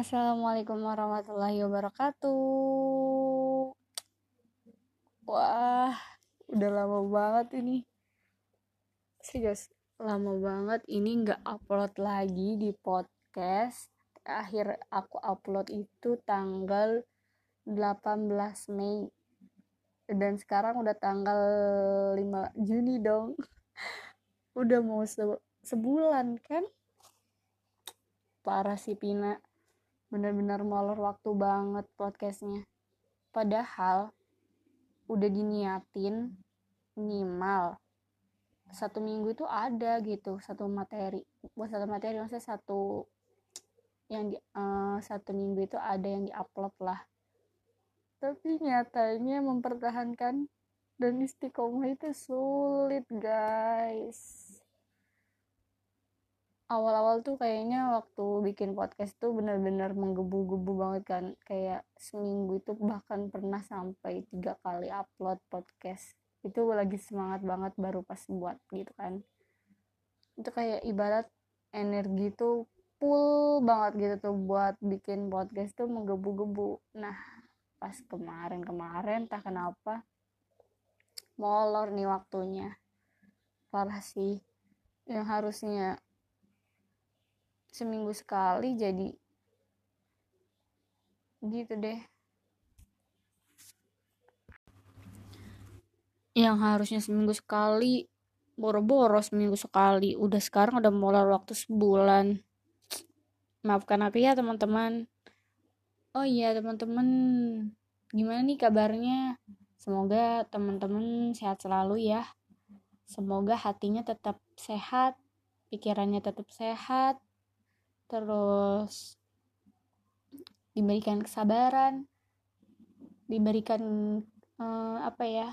Assalamualaikum warahmatullahi wabarakatuh. Wah, udah lama banget ini. Serius, lama banget ini nggak upload lagi di podcast. Akhir aku upload itu tanggal 18 Mei. Dan sekarang udah tanggal 5 Juni dong. Udah mau se sebulan kan? Parah sih Pina bener-bener molor waktu banget podcastnya. Padahal udah diniatin minimal satu minggu itu ada gitu satu materi. Buat satu materi maksudnya satu yang di uh, satu minggu itu ada yang diupload lah. Tapi nyatanya mempertahankan dan istiqomah itu sulit guys awal-awal tuh kayaknya waktu bikin podcast tuh bener-bener menggebu-gebu banget kan. Kayak seminggu itu bahkan pernah sampai tiga kali upload podcast. Itu lagi semangat banget baru pas buat gitu kan. Itu kayak ibarat energi tuh full banget gitu tuh buat bikin podcast tuh menggebu-gebu. Nah pas kemarin-kemarin tak kenapa molor nih waktunya. Parah sih. Yang harusnya seminggu sekali jadi gitu deh. Yang harusnya seminggu sekali boro-boro seminggu sekali. Udah sekarang udah mulai waktu sebulan. Maafkan aku ya teman-teman. Oh iya teman-teman. Gimana nih kabarnya? Semoga teman-teman sehat selalu ya. Semoga hatinya tetap sehat pikirannya tetap sehat terus diberikan kesabaran diberikan uh, apa ya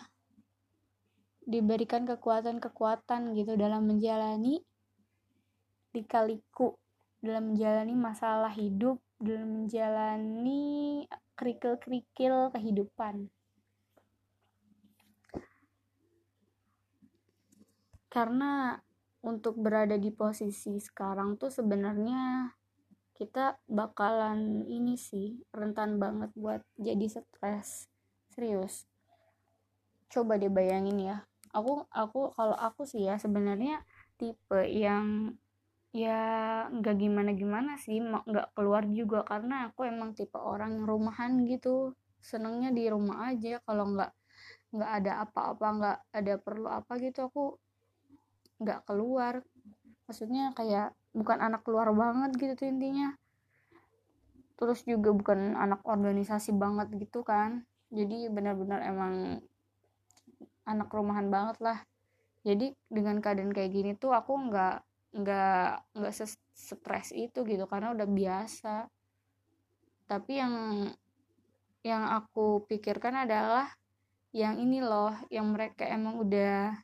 diberikan kekuatan-kekuatan gitu dalam menjalani dikaliku dalam menjalani masalah hidup dalam menjalani kerikil-kerikil kehidupan. Karena untuk berada di posisi sekarang tuh sebenarnya kita bakalan ini sih rentan banget buat jadi stres. Serius. Coba deh bayangin ya. Aku aku kalau aku sih ya sebenarnya tipe yang ya nggak gimana gimana sih nggak keluar juga. Karena aku emang tipe orang yang rumahan gitu. Senengnya di rumah aja. Kalau nggak nggak ada apa-apa nggak ada perlu apa gitu aku nggak keluar. Maksudnya kayak bukan anak keluar banget gitu tuh intinya. Terus juga bukan anak organisasi banget gitu kan. Jadi benar-benar emang anak rumahan banget lah. Jadi dengan keadaan kayak gini tuh aku nggak nggak nggak stres itu gitu karena udah biasa. Tapi yang yang aku pikirkan adalah yang ini loh yang mereka emang udah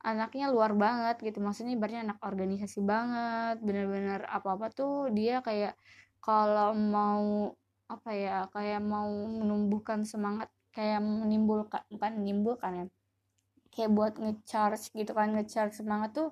anaknya luar banget gitu. Maksudnya ibaratnya anak organisasi banget. Bener-bener apa-apa tuh dia kayak kalau mau apa ya kayak mau menumbuhkan semangat kayak menimbulkan bukan menimbulkan ya kayak buat ngecharge gitu kan ngecharge semangat tuh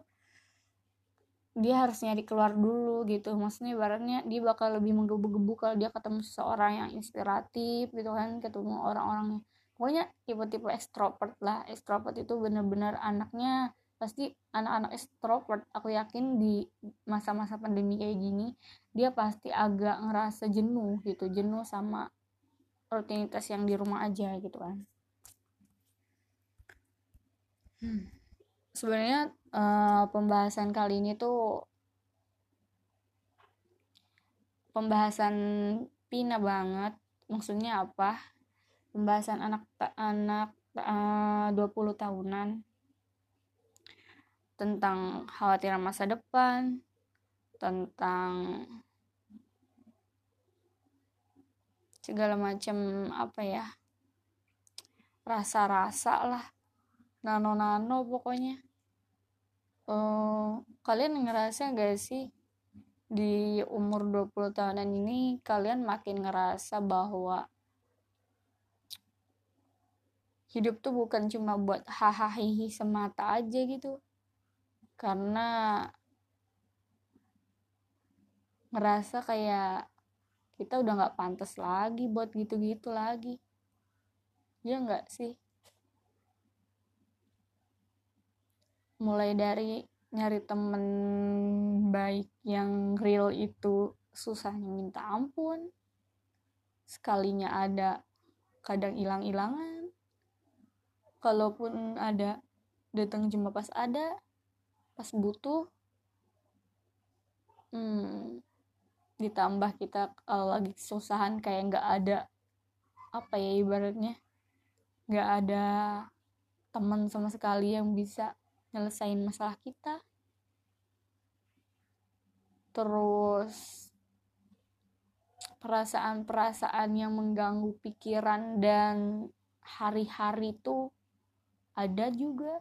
dia harus nyari keluar dulu gitu. Maksudnya ibaratnya dia bakal lebih menggebu-gebu kalau dia ketemu seseorang yang inspiratif gitu kan ketemu orang-orangnya pokoknya tipe-tipe ekstrovert lah. Ekstrovert itu bener-bener anaknya pasti anak-anak ekstrovert aku yakin di masa-masa pandemi kayak gini dia pasti agak ngerasa jenuh gitu. Jenuh sama rutinitas yang di rumah aja gitu kan. Hmm. sebenarnya uh, pembahasan kali ini tuh pembahasan pina banget. Maksudnya apa pembahasan anak anak uh, 20 tahunan. Tentang khawatiran masa depan, tentang segala macam apa ya rasa-rasa lah nano-nano pokoknya. Uh, kalian ngerasa gak sih di umur 20 tahunan ini kalian makin ngerasa bahwa hidup tuh bukan cuma buat hahaha semata aja gitu. Karena ngerasa kayak kita udah nggak pantas lagi buat gitu-gitu lagi. Ya nggak sih? Mulai dari nyari temen baik yang real itu susahnya minta ampun. Sekalinya ada kadang hilang-hilangan kalaupun ada datang cuma pas ada pas butuh hmm, ditambah kita kalau lagi kesusahan kayak nggak ada apa ya ibaratnya nggak ada teman sama sekali yang bisa nyelesain masalah kita. Terus perasaan-perasaan yang mengganggu pikiran dan hari-hari itu ada juga.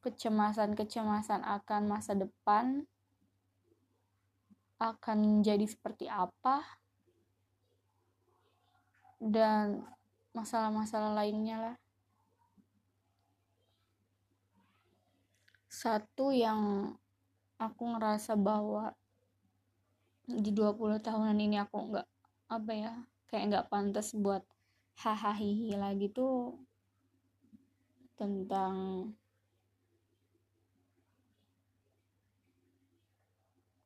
Kecemasan-kecemasan akan masa depan akan jadi seperti apa? Dan masalah-masalah lainnya lah. Satu yang aku ngerasa bahwa di 20 tahunan ini aku nggak apa ya kayak nggak pantas buat hahaha lagi tuh tentang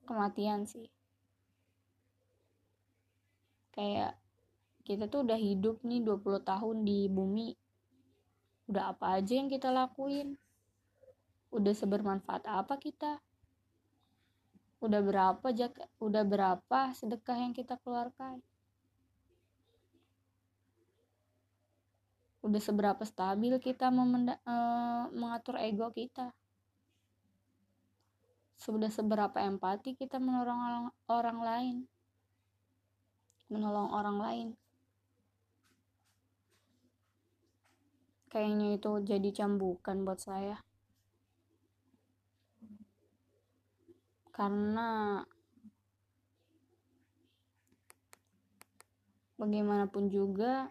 kematian sih. Kayak kita tuh udah hidup nih 20 tahun di bumi udah apa aja yang kita lakuin? Udah sebermanfaat apa kita? Udah berapa jaka, udah berapa sedekah yang kita keluarkan udah seberapa stabil kita memenda, uh, mengatur ego kita? Sudah seberapa empati kita menolong orang, orang lain? Menolong orang lain? Kayaknya itu jadi cambukan buat saya. Karena bagaimanapun juga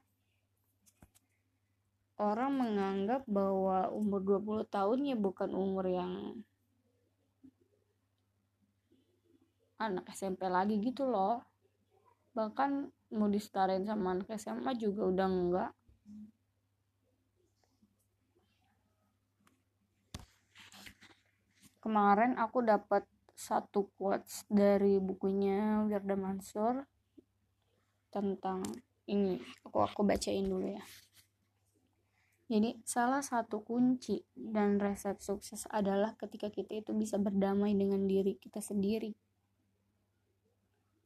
orang menganggap bahwa umur 20 tahun ya bukan umur yang anak SMP lagi gitu loh. Bahkan mau disetarain sama anak SMA juga udah enggak. Kemarin aku dapat satu quotes dari bukunya Wirda Mansur tentang ini. Aku aku bacain dulu ya jadi salah satu kunci dan resep sukses adalah ketika kita itu bisa berdamai dengan diri kita sendiri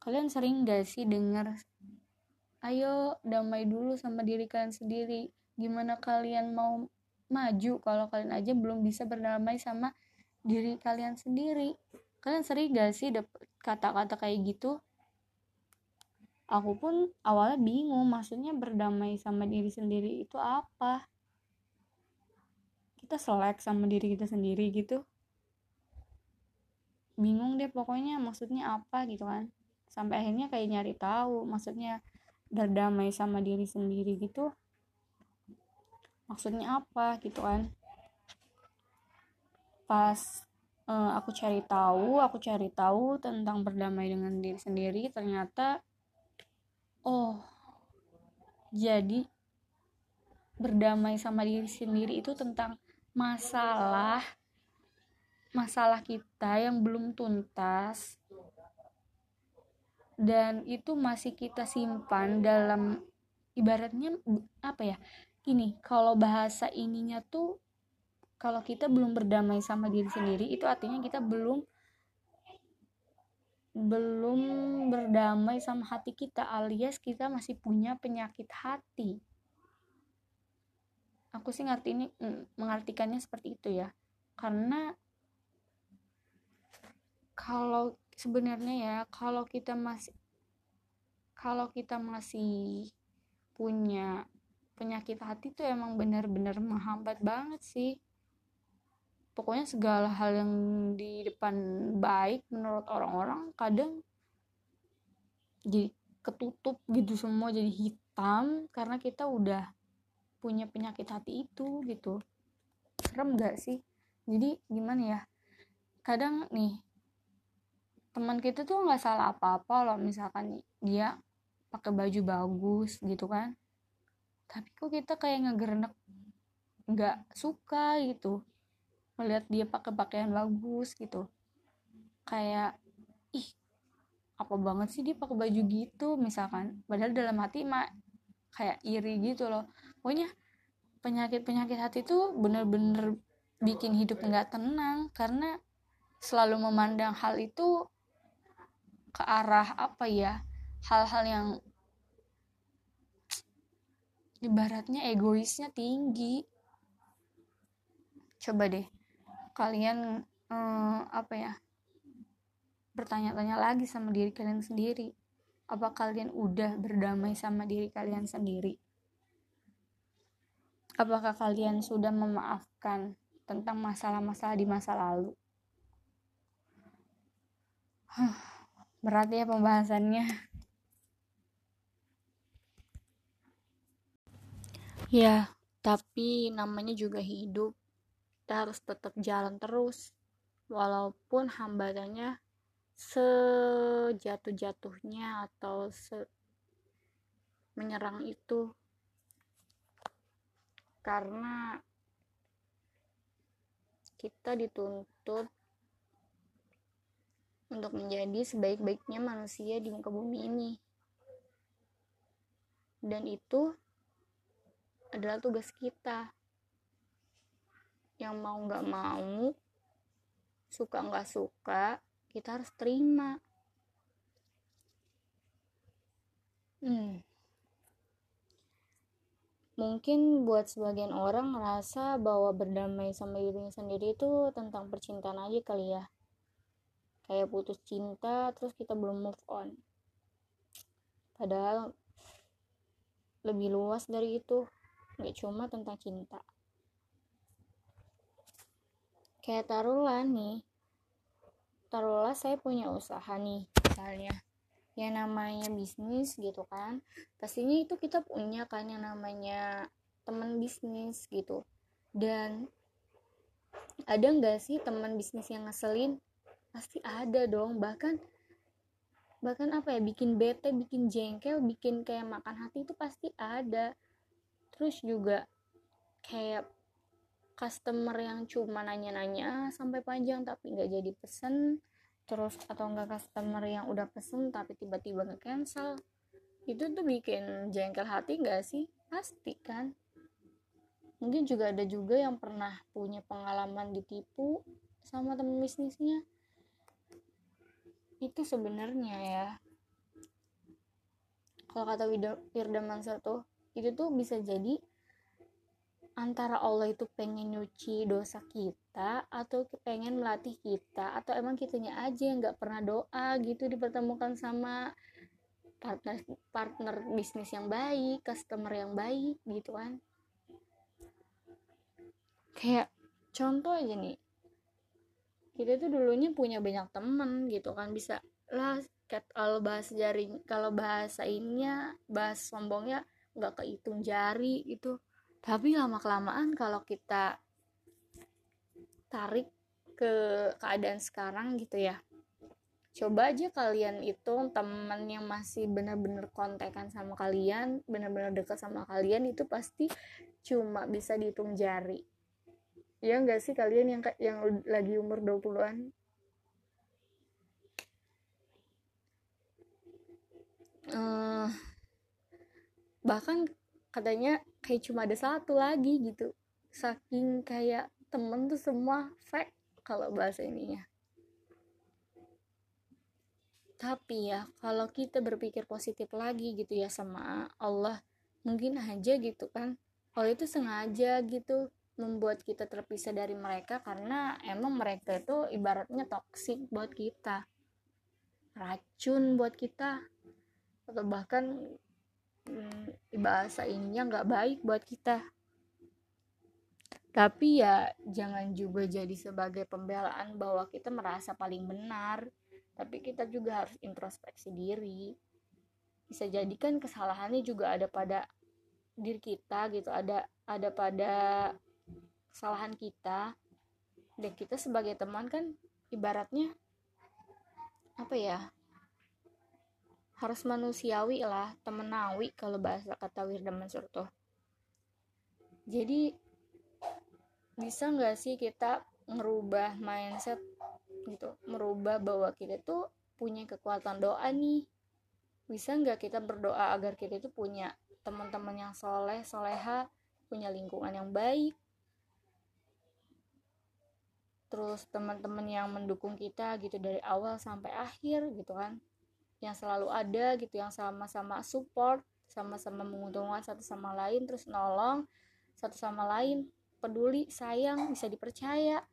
Kalian sering gak sih dengar ayo damai dulu sama diri kalian sendiri. Gimana kalian mau maju kalau kalian aja belum bisa berdamai sama diri kalian sendiri. Kalian sering gak sih kata-kata kayak gitu? Aku pun awalnya bingung maksudnya berdamai sama diri sendiri itu apa? Kita selek sama diri kita sendiri gitu. Bingung deh pokoknya maksudnya apa gitu kan. Sampai akhirnya kayak nyari tahu maksudnya berdamai sama diri sendiri gitu. Maksudnya apa gitu kan. Pas uh, aku cari tahu aku cari tahu tentang berdamai dengan diri sendiri ternyata oh jadi berdamai sama diri sendiri itu tentang masalah masalah kita yang belum tuntas. Dan itu masih kita simpan dalam ibaratnya apa ya gini kalau bahasa ininya tuh kalau kita belum berdamai sama diri sendiri itu artinya kita belum belum berdamai sama hati kita alias kita masih punya penyakit hati aku sih ngerti ini mm, mengartikannya seperti itu ya. Karena kalau sebenarnya ya kalau kita masih kalau kita masih punya penyakit hati tuh emang benar-benar menghambat banget sih. Pokoknya segala hal yang di depan baik menurut orang-orang kadang jadi ketutup gitu semua jadi hitam karena kita udah punya penyakit hati itu gitu. Serem gak sih? Jadi gimana ya? Kadang nih teman kita tuh nggak salah apa-apa loh misalkan dia pakai baju bagus gitu kan. Tapi kok kita kayak ngegerenek nggak suka gitu. Melihat dia pakai pakaian bagus gitu. Kayak ih apa banget sih dia pakai baju gitu? Misalkan. Padahal dalam hati mak kayak iri gitu loh pokoknya penyakit penyakit hati tuh bener-bener bikin hidup nggak tenang karena selalu memandang hal itu ke arah apa ya hal-hal yang ibaratnya egoisnya tinggi. Coba deh kalian eh, apa ya bertanya-tanya lagi sama diri kalian sendiri. Apa kalian udah berdamai sama diri kalian sendiri apakah kalian sudah memaafkan tentang masalah-masalah di masa lalu? Berat ya pembahasannya. Ya tapi namanya juga hidup. Kita harus tetap jalan terus walaupun hambatannya sejatuh-jatuhnya atau se menyerang itu karena kita dituntut untuk menjadi sebaik-baiknya manusia di muka bumi ini. Dan itu adalah tugas kita. Yang mau nggak mau, suka nggak suka, kita harus terima. Hmm. Mungkin buat sebagian orang ngerasa bahwa berdamai sama dirinya sendiri itu tentang percintaan aja kali ya. Kayak putus cinta terus kita belum move on. Padahal lebih luas dari itu. Nggak cuma tentang cinta. Kayak taruhlah nih. Taruhlah saya punya usaha nih misalnya yang namanya bisnis gitu kan. Pastinya itu kita punya kan yang namanya teman bisnis gitu. Dan ada nggak sih teman bisnis yang ngeselin? Pasti ada dong. Bahkan bahkan apa ya bikin bete bikin jengkel bikin kayak makan hati itu pasti ada. Terus juga kayak customer yang cuma nanya-nanya sampai panjang tapi nggak jadi pesen terus atau enggak customer yang udah pesen tapi tiba-tiba nge-cancel itu tuh bikin jengkel hati nggak sih? Pasti kan? Mungkin juga ada juga yang pernah punya pengalaman ditipu sama temen bisnisnya. Itu sebenarnya ya. Kalau kata Wirda Mansur tuh itu tuh bisa jadi antara Allah itu pengen nyuci dosa kita atau pengen melatih kita atau emang kitanya aja yang nggak pernah doa gitu dipertemukan sama partner partner bisnis yang baik customer yang baik gitu kan? Kayak contoh aja nih kita tuh dulunya punya banyak temen gitu kan bisa lah kalau bahasa jaring kalau bahasa ininya bahas sombongnya nggak kehitung jari itu tapi lama kelamaan kalau kita tarik ke keadaan sekarang gitu ya coba aja kalian itu temen yang masih bener-bener kontekan sama kalian bener-bener dekat sama kalian itu pasti cuma bisa dihitung jari Iya nggak sih kalian yang yang lagi umur 20-an? Uh, bahkan katanya kayak cuma ada satu lagi gitu. Saking kayak temen tuh semua fake kalau bahasa ininya. Tapi ya kalau kita berpikir positif lagi gitu ya sama Allah mungkin aja gitu kan. Kalau itu sengaja gitu membuat kita terpisah dari mereka karena emang mereka itu ibaratnya toksik buat kita. Racun buat kita. Atau bahkan hmm, bahasa ininya nggak baik buat kita. Tapi ya jangan juga jadi sebagai pembelaan bahwa kita merasa paling benar. Tapi kita juga harus introspeksi diri. Bisa jadikan kesalahannya juga ada pada diri kita gitu ada ada pada kesalahan kita. Dan kita sebagai teman kan ibaratnya apa ya harus manusiawi lah temenawi kalau bahasa kata Wirda Mansur tuh jadi bisa nggak sih kita ngerubah mindset gitu? Merubah bahwa kita tuh punya kekuatan doa nih. Bisa nggak kita berdoa agar kita itu punya teman-teman yang soleh soleha punya lingkungan yang baik? Terus teman-teman yang mendukung kita gitu dari awal sampai akhir gitu kan yang selalu ada gitu yang sama-sama support sama-sama menguntungkan satu sama lain terus nolong satu sama lain peduli sayang bisa dipercaya.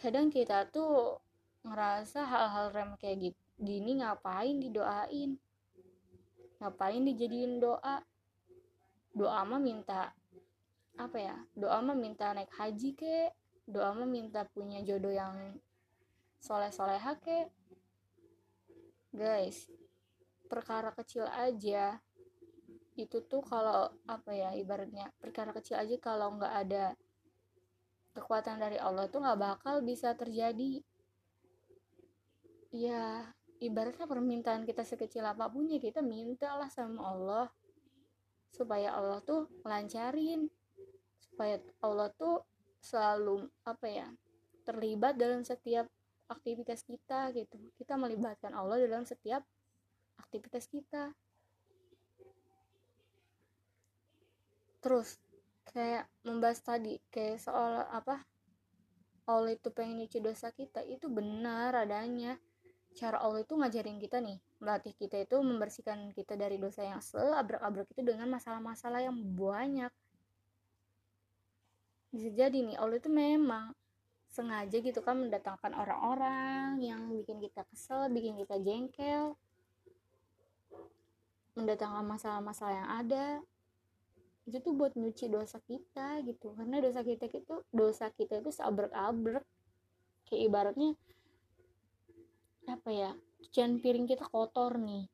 Kadang kita tuh ngerasa hal-hal rem kayak gitu gini ngapain didoain? Ngapain dijadiin doa? Doa mah minta apa ya? Doa mah minta naik haji ke doa mah minta punya jodoh yang soleh soleha ke guys perkara kecil aja. Itu tuh kalau apa ya ibaratnya perkara kecil aja kalau nggak ada kekuatan dari Allah tuh nggak bakal bisa terjadi. Ya ibaratnya permintaan kita sekecil apa pun ya kita minta lah sama Allah. Supaya Allah tuh lancarin. Supaya Allah tuh selalu apa ya terlibat dalam setiap aktivitas kita gitu. Kita melibatkan Allah dalam setiap aktivitas kita. Terus kayak membahas tadi kayak soal apa Allah itu pengen nyuci dosa kita itu benar adanya. Cara Allah itu ngajarin kita nih melatih kita itu membersihkan kita dari dosa yang seabrak-abrak itu dengan masalah-masalah yang banyak. Bisa jadi nih Allah itu memang sengaja gitu kan mendatangkan orang-orang yang bikin kita kesel bikin kita jengkel. Mendatangkan masalah-masalah yang ada. Itu tuh buat nyuci dosa kita gitu. Karena dosa kita itu dosa kita itu seabrek-abrek. Kayak ibaratnya apa ya cucian piring kita kotor nih.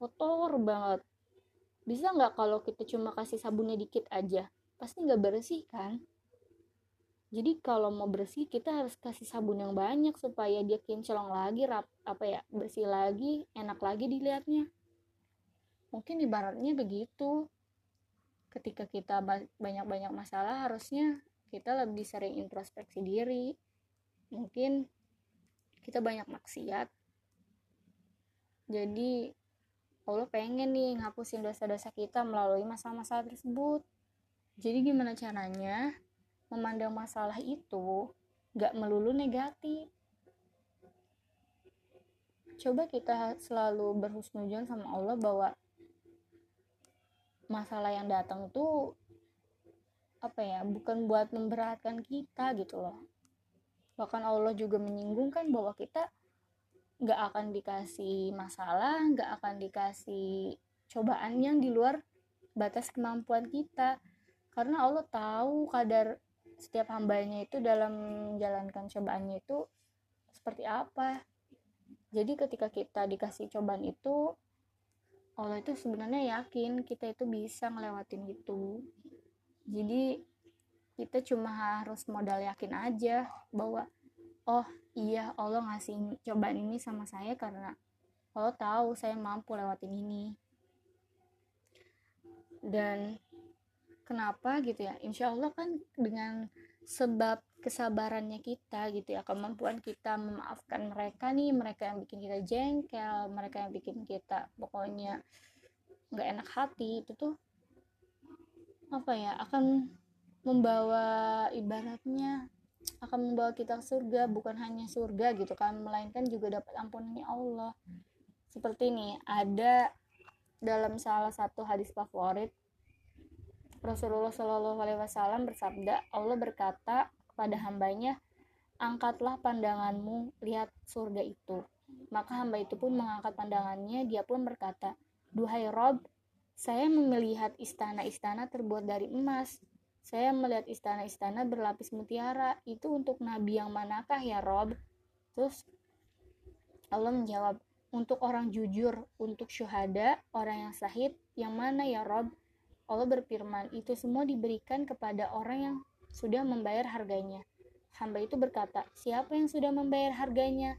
Kotor banget. Bisa nggak kalau kita cuma kasih sabunnya dikit aja? Pasti nggak bersih kan jadi kalau mau bersih kita harus kasih sabun yang banyak supaya dia kinclong lagi rap apa ya bersih lagi enak lagi dilihatnya. Mungkin ibaratnya begitu. Ketika kita banyak-banyak masalah harusnya kita lebih sering introspeksi diri. Mungkin kita banyak maksiat. Jadi Allah pengen nih ngapusin dosa-dosa kita melalui masalah-masalah tersebut. Jadi gimana caranya memandang masalah itu gak melulu negatif. Coba kita selalu berhusnujon sama Allah bahwa masalah yang datang tuh apa ya bukan buat memberatkan kita gitu loh. Bahkan Allah juga menyinggungkan bahwa kita nggak akan dikasih masalah nggak akan dikasih cobaan yang di luar batas kemampuan kita. Karena Allah tahu kadar setiap hambanya itu dalam menjalankan cobaannya itu seperti apa. Jadi ketika kita dikasih cobaan itu Allah itu sebenarnya yakin kita itu bisa ngelewatin itu. Jadi kita cuma harus modal yakin aja bahwa oh iya Allah ngasih cobaan ini sama saya karena Allah tahu saya mampu lewatin ini. Dan kenapa gitu ya? Insya Allah kan dengan sebab kesabarannya kita gitu ya kemampuan kita memaafkan mereka nih mereka yang bikin kita jengkel mereka yang bikin kita pokoknya nggak enak hati itu tuh apa ya akan membawa ibaratnya akan membawa kita ke surga bukan hanya surga gitu kan melainkan juga dapat ampunannya Allah. Seperti ini ada dalam salah satu hadis favorit Rasulullah Shallallahu Alaihi Wasallam bersabda Allah berkata kepada hambanya angkatlah pandanganmu lihat surga itu maka hamba itu pun mengangkat pandangannya dia pun berkata Duhai Rob, saya melihat istana-istana terbuat dari emas. Saya melihat istana-istana berlapis mutiara. Itu untuk nabi yang manakah ya Rob? Terus Allah menjawab, untuk orang jujur, untuk syuhada, orang yang sahid, yang mana ya Rob? Allah berfirman, itu semua diberikan kepada orang yang sudah membayar harganya. Hamba itu berkata, siapa yang sudah membayar harganya?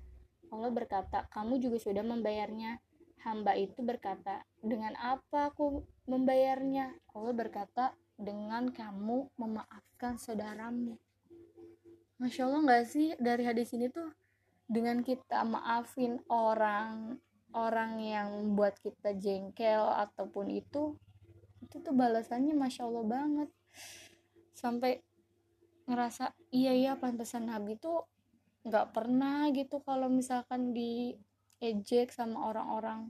Allah berkata, kamu juga sudah membayarnya. Hamba itu berkata, dengan apa aku membayarnya? Allah berkata, dengan kamu memaafkan saudaramu. Masya Allah nggak sih dari hadis ini tuh dengan kita maafin orang orang yang buat kita jengkel ataupun itu itu tuh balasannya masya Allah banget. Sampai ngerasa iya iya pantesan Nabi tuh nggak pernah gitu kalau misalkan di ejek sama orang-orang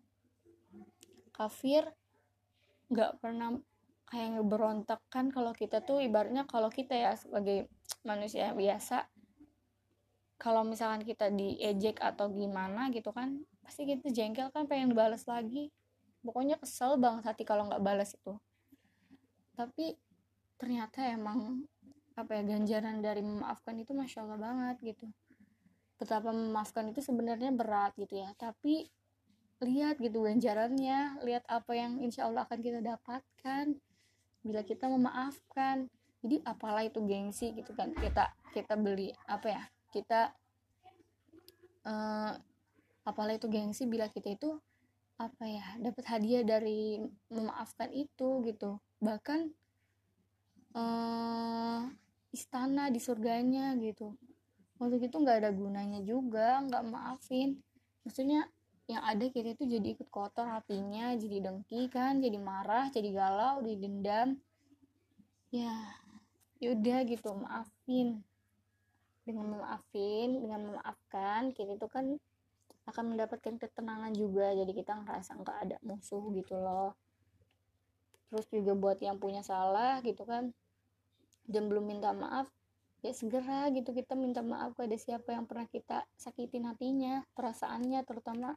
kafir nggak pernah kayak berontak kan kalau kita tuh ibaratnya kalau kita ya sebagai manusia biasa kalau misalkan kita diejek atau gimana gitu kan pasti kita jengkel kan pengen dibalas lagi. Pokoknya kesel banget hati kalau nggak balas itu tapi ternyata emang apa ya ganjaran dari memaafkan itu masya allah banget gitu. Betapa memaafkan itu sebenarnya berat gitu ya. Tapi lihat gitu ganjarannya lihat apa yang insya Allah akan kita dapatkan bila kita memaafkan. Jadi apalah itu gengsi gitu kan. Kita kita beli apa ya kita uh, apalah itu gengsi bila kita itu apa ya dapat hadiah dari memaafkan itu gitu bahkan uh, istana di surganya gitu. Waktu itu nggak ada gunanya juga nggak maafin. Maksudnya yang ada kita itu jadi ikut kotor hatinya jadi dengki kan jadi marah jadi galau didendam ya yaudah gitu maafin. Dengan memaafin dengan memaafkan kita itu kan akan mendapatkan ketenangan juga. Jadi kita ngerasa nggak ada musuh gitu loh terus juga buat yang punya salah gitu kan dan belum minta maaf ya segera gitu kita minta maaf kepada siapa yang pernah kita sakitin hatinya perasaannya terutama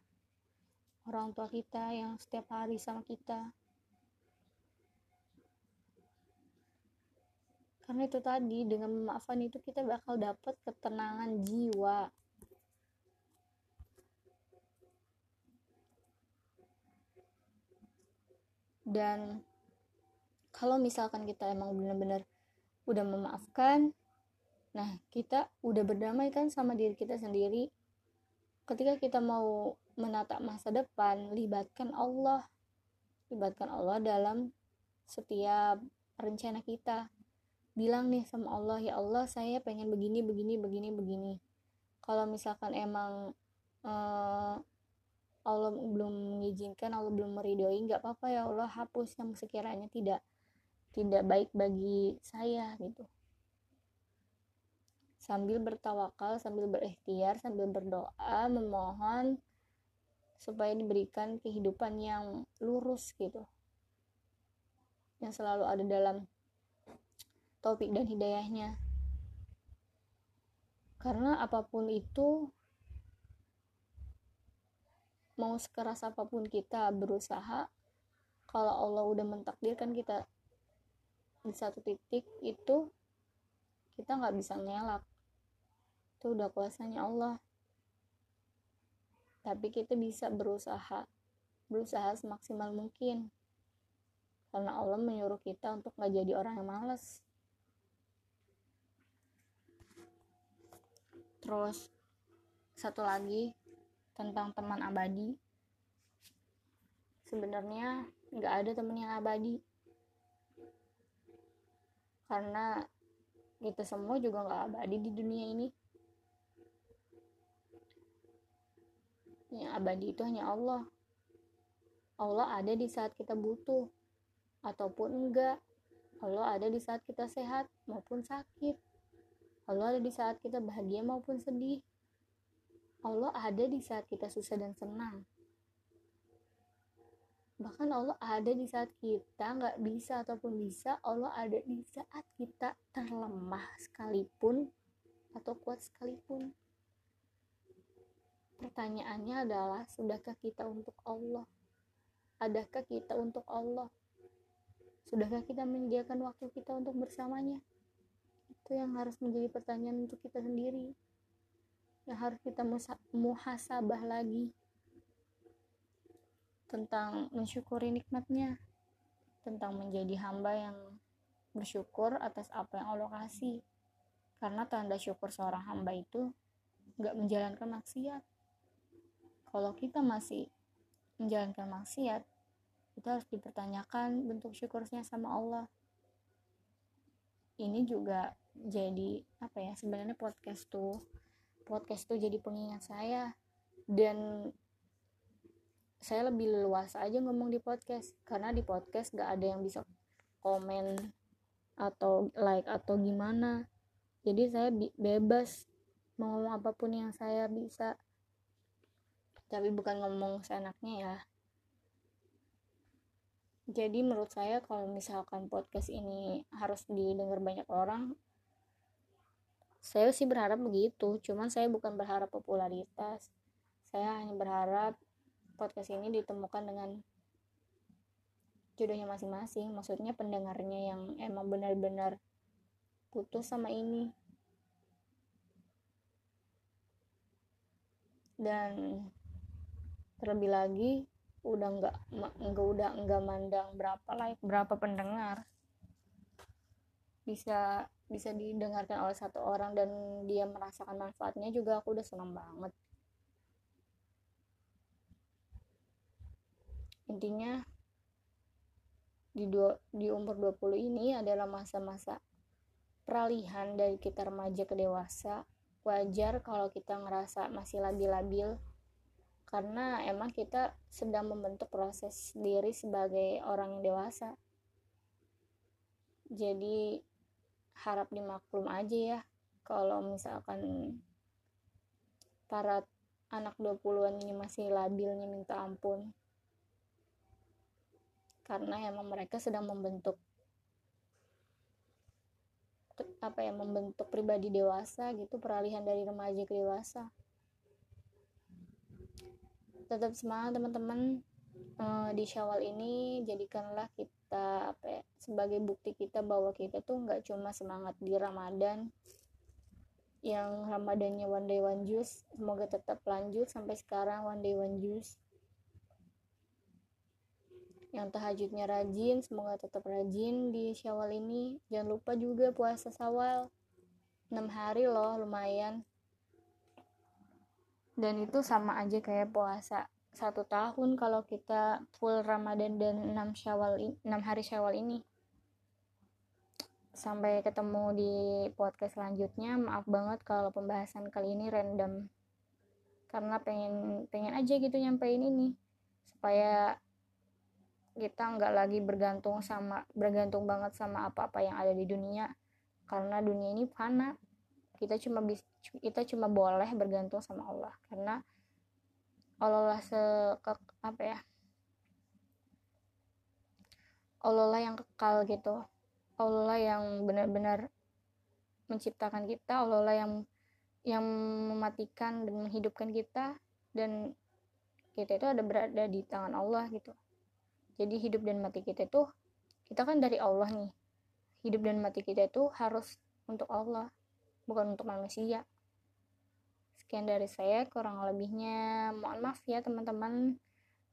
orang tua kita yang setiap hari sama kita. Karena itu tadi dengan memaafkan itu kita bakal dapat ketenangan jiwa. Dan kalau misalkan kita emang benar-benar udah memaafkan nah kita udah berdamai kan sama diri kita sendiri. Ketika kita mau menatap masa depan libatkan Allah. Libatkan Allah dalam setiap rencana kita. Bilang nih sama Allah ya Allah saya pengen begini begini begini begini. Kalau misalkan emang uh, Allah belum mengizinkan Allah belum meridoi nggak apa-apa ya Allah hapus yang sekiranya tidak tidak baik bagi saya gitu. Sambil bertawakal sambil berikhtiar sambil berdoa memohon supaya diberikan kehidupan yang lurus gitu. Yang selalu ada dalam taufik dan hidayahnya. Karena apa pun itu mau sekeras apa pun kita berusaha kalau Allah udah mentakdirkan kita di satu titik itu kita nggak bisa ngelak. Itu udah kuasanya Allah. Tapi kita bisa berusaha berusaha semaksimal mungkin. Karena Allah menyuruh kita untuk nggak jadi orang yang malas terus satu lagi tentang teman abadi. Sebenarnya nggak ada teman yang abadi karena kita semua juga nggak abadi di dunia ini yang abadi itu hanya Allah Allah ada di saat kita butuh ataupun enggak Allah ada di saat kita sehat maupun sakit Allah ada di saat kita bahagia maupun sedih. Allah ada di saat kita susah dan senang. Bahkan Allah ada di saat kita nggak bisa ataupun bisa. Allah ada di saat kita terlemah sekalipun atau kuat sekalipun. Pertanyaannya adalah, sudahkah kita untuk Allah? Adakah kita untuk Allah? Sudahkah kita menyediakan waktu kita untuk bersamanya? itu yang harus menjadi pertanyaan untuk kita sendiri yang harus kita muhasabah lagi tentang mensyukuri nikmatnya tentang menjadi hamba yang bersyukur atas apa yang Allah kasih. Karena tanda syukur seorang hamba itu nggak menjalankan maksiat. Kalau kita masih menjalankan maksiat itu harus dipertanyakan bentuk syukurnya sama Allah. Ini juga jadi apa ya sebenarnya podcast tuh podcast tuh jadi pengingat saya. Dan saya lebih luas aja ngomong di podcast. Karena di podcast gak ada yang bisa komen atau like atau gimana. Jadi saya bebas mau ngomong apa pun yang saya bisa. Tapi bukan ngomong seenaknya ya. Jadi menurut saya kalau misalkan podcast ini harus didengar banyak orang saya sih berharap begitu. Cuman saya bukan berharap popularitas. Saya hanya berharap podcast ini ditemukan dengan jodohnya masing-masing. Maksudnya pendengarnya yang emang benar-benar putus sama ini. Dan terlebih lagi udah nggak nggak udah nggak mandang berapa like berapa pendengar. Bisa bisa didengarkan oleh satu orang dan dia merasakan manfaatnya juga aku udah senang banget intinya di dua, di umur 20 ini adalah masa-masa peralihan dari kita remaja ke dewasa. Wajar kalau kita ngerasa masih labil-labil karena emang kita sedang membentuk proses diri sebagai orang yang dewasa. Jadi harap dimaklum aja ya kalau misalkan para anak 20-an ini masih labilnya minta ampun karena emang mereka sedang membentuk apa ya membentuk pribadi dewasa gitu peralihan dari remaja ke dewasa. Tetap semangat teman-teman. Uh, di Syawal ini jadikanlah kita apa ya, sebagai bukti kita bahwa kita tuh nggak cuma semangat di Ramadan yang Ramadannya one day one juice. Semoga tetap lanjut sampai sekarang one day one juice yang tahajudnya rajin semoga tetap rajin di syawal ini. Jangan lupa juga puasa sawal 6 hari loh lumayan. Dan itu sama aja kayak puasa satu tahun kalau kita full Ramadan dan 6 syawal 6 hari syawal ini. Sampai ketemu di podcast selanjutnya maaf banget kalau pembahasan kali ini random. Karena pengen pengen aja gitu nyampein ini supaya kita nggak lagi bergantung sama bergantung banget sama apa-apa yang ada di dunia. Karena dunia ini fana. Kita cuma bis, kita cuma boleh bergantung sama Allah. Karena Allah lah se ke, apa ya? Allah lah yang kekal gitu. Allah lah yang benar-benar menciptakan kita. Allah lah yang yang mematikan dan menghidupkan kita. Dan kita itu ada berada di tangan Allah gitu jadi hidup dan mati kita itu kita kan dari Allah nih. Hidup dan mati kita itu harus untuk Allah bukan untuk manusia. Sekian dari saya kurang lebihnya. Mohon maaf ya teman-teman.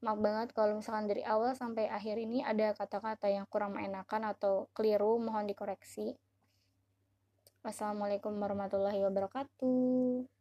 Maaf banget kalau misalkan dari awal sampai akhir ini ada kata-kata yang kurang mengenakan atau keliru mohon dikoreksi. Wassalamualaikum warahmatullahi wabarakatuh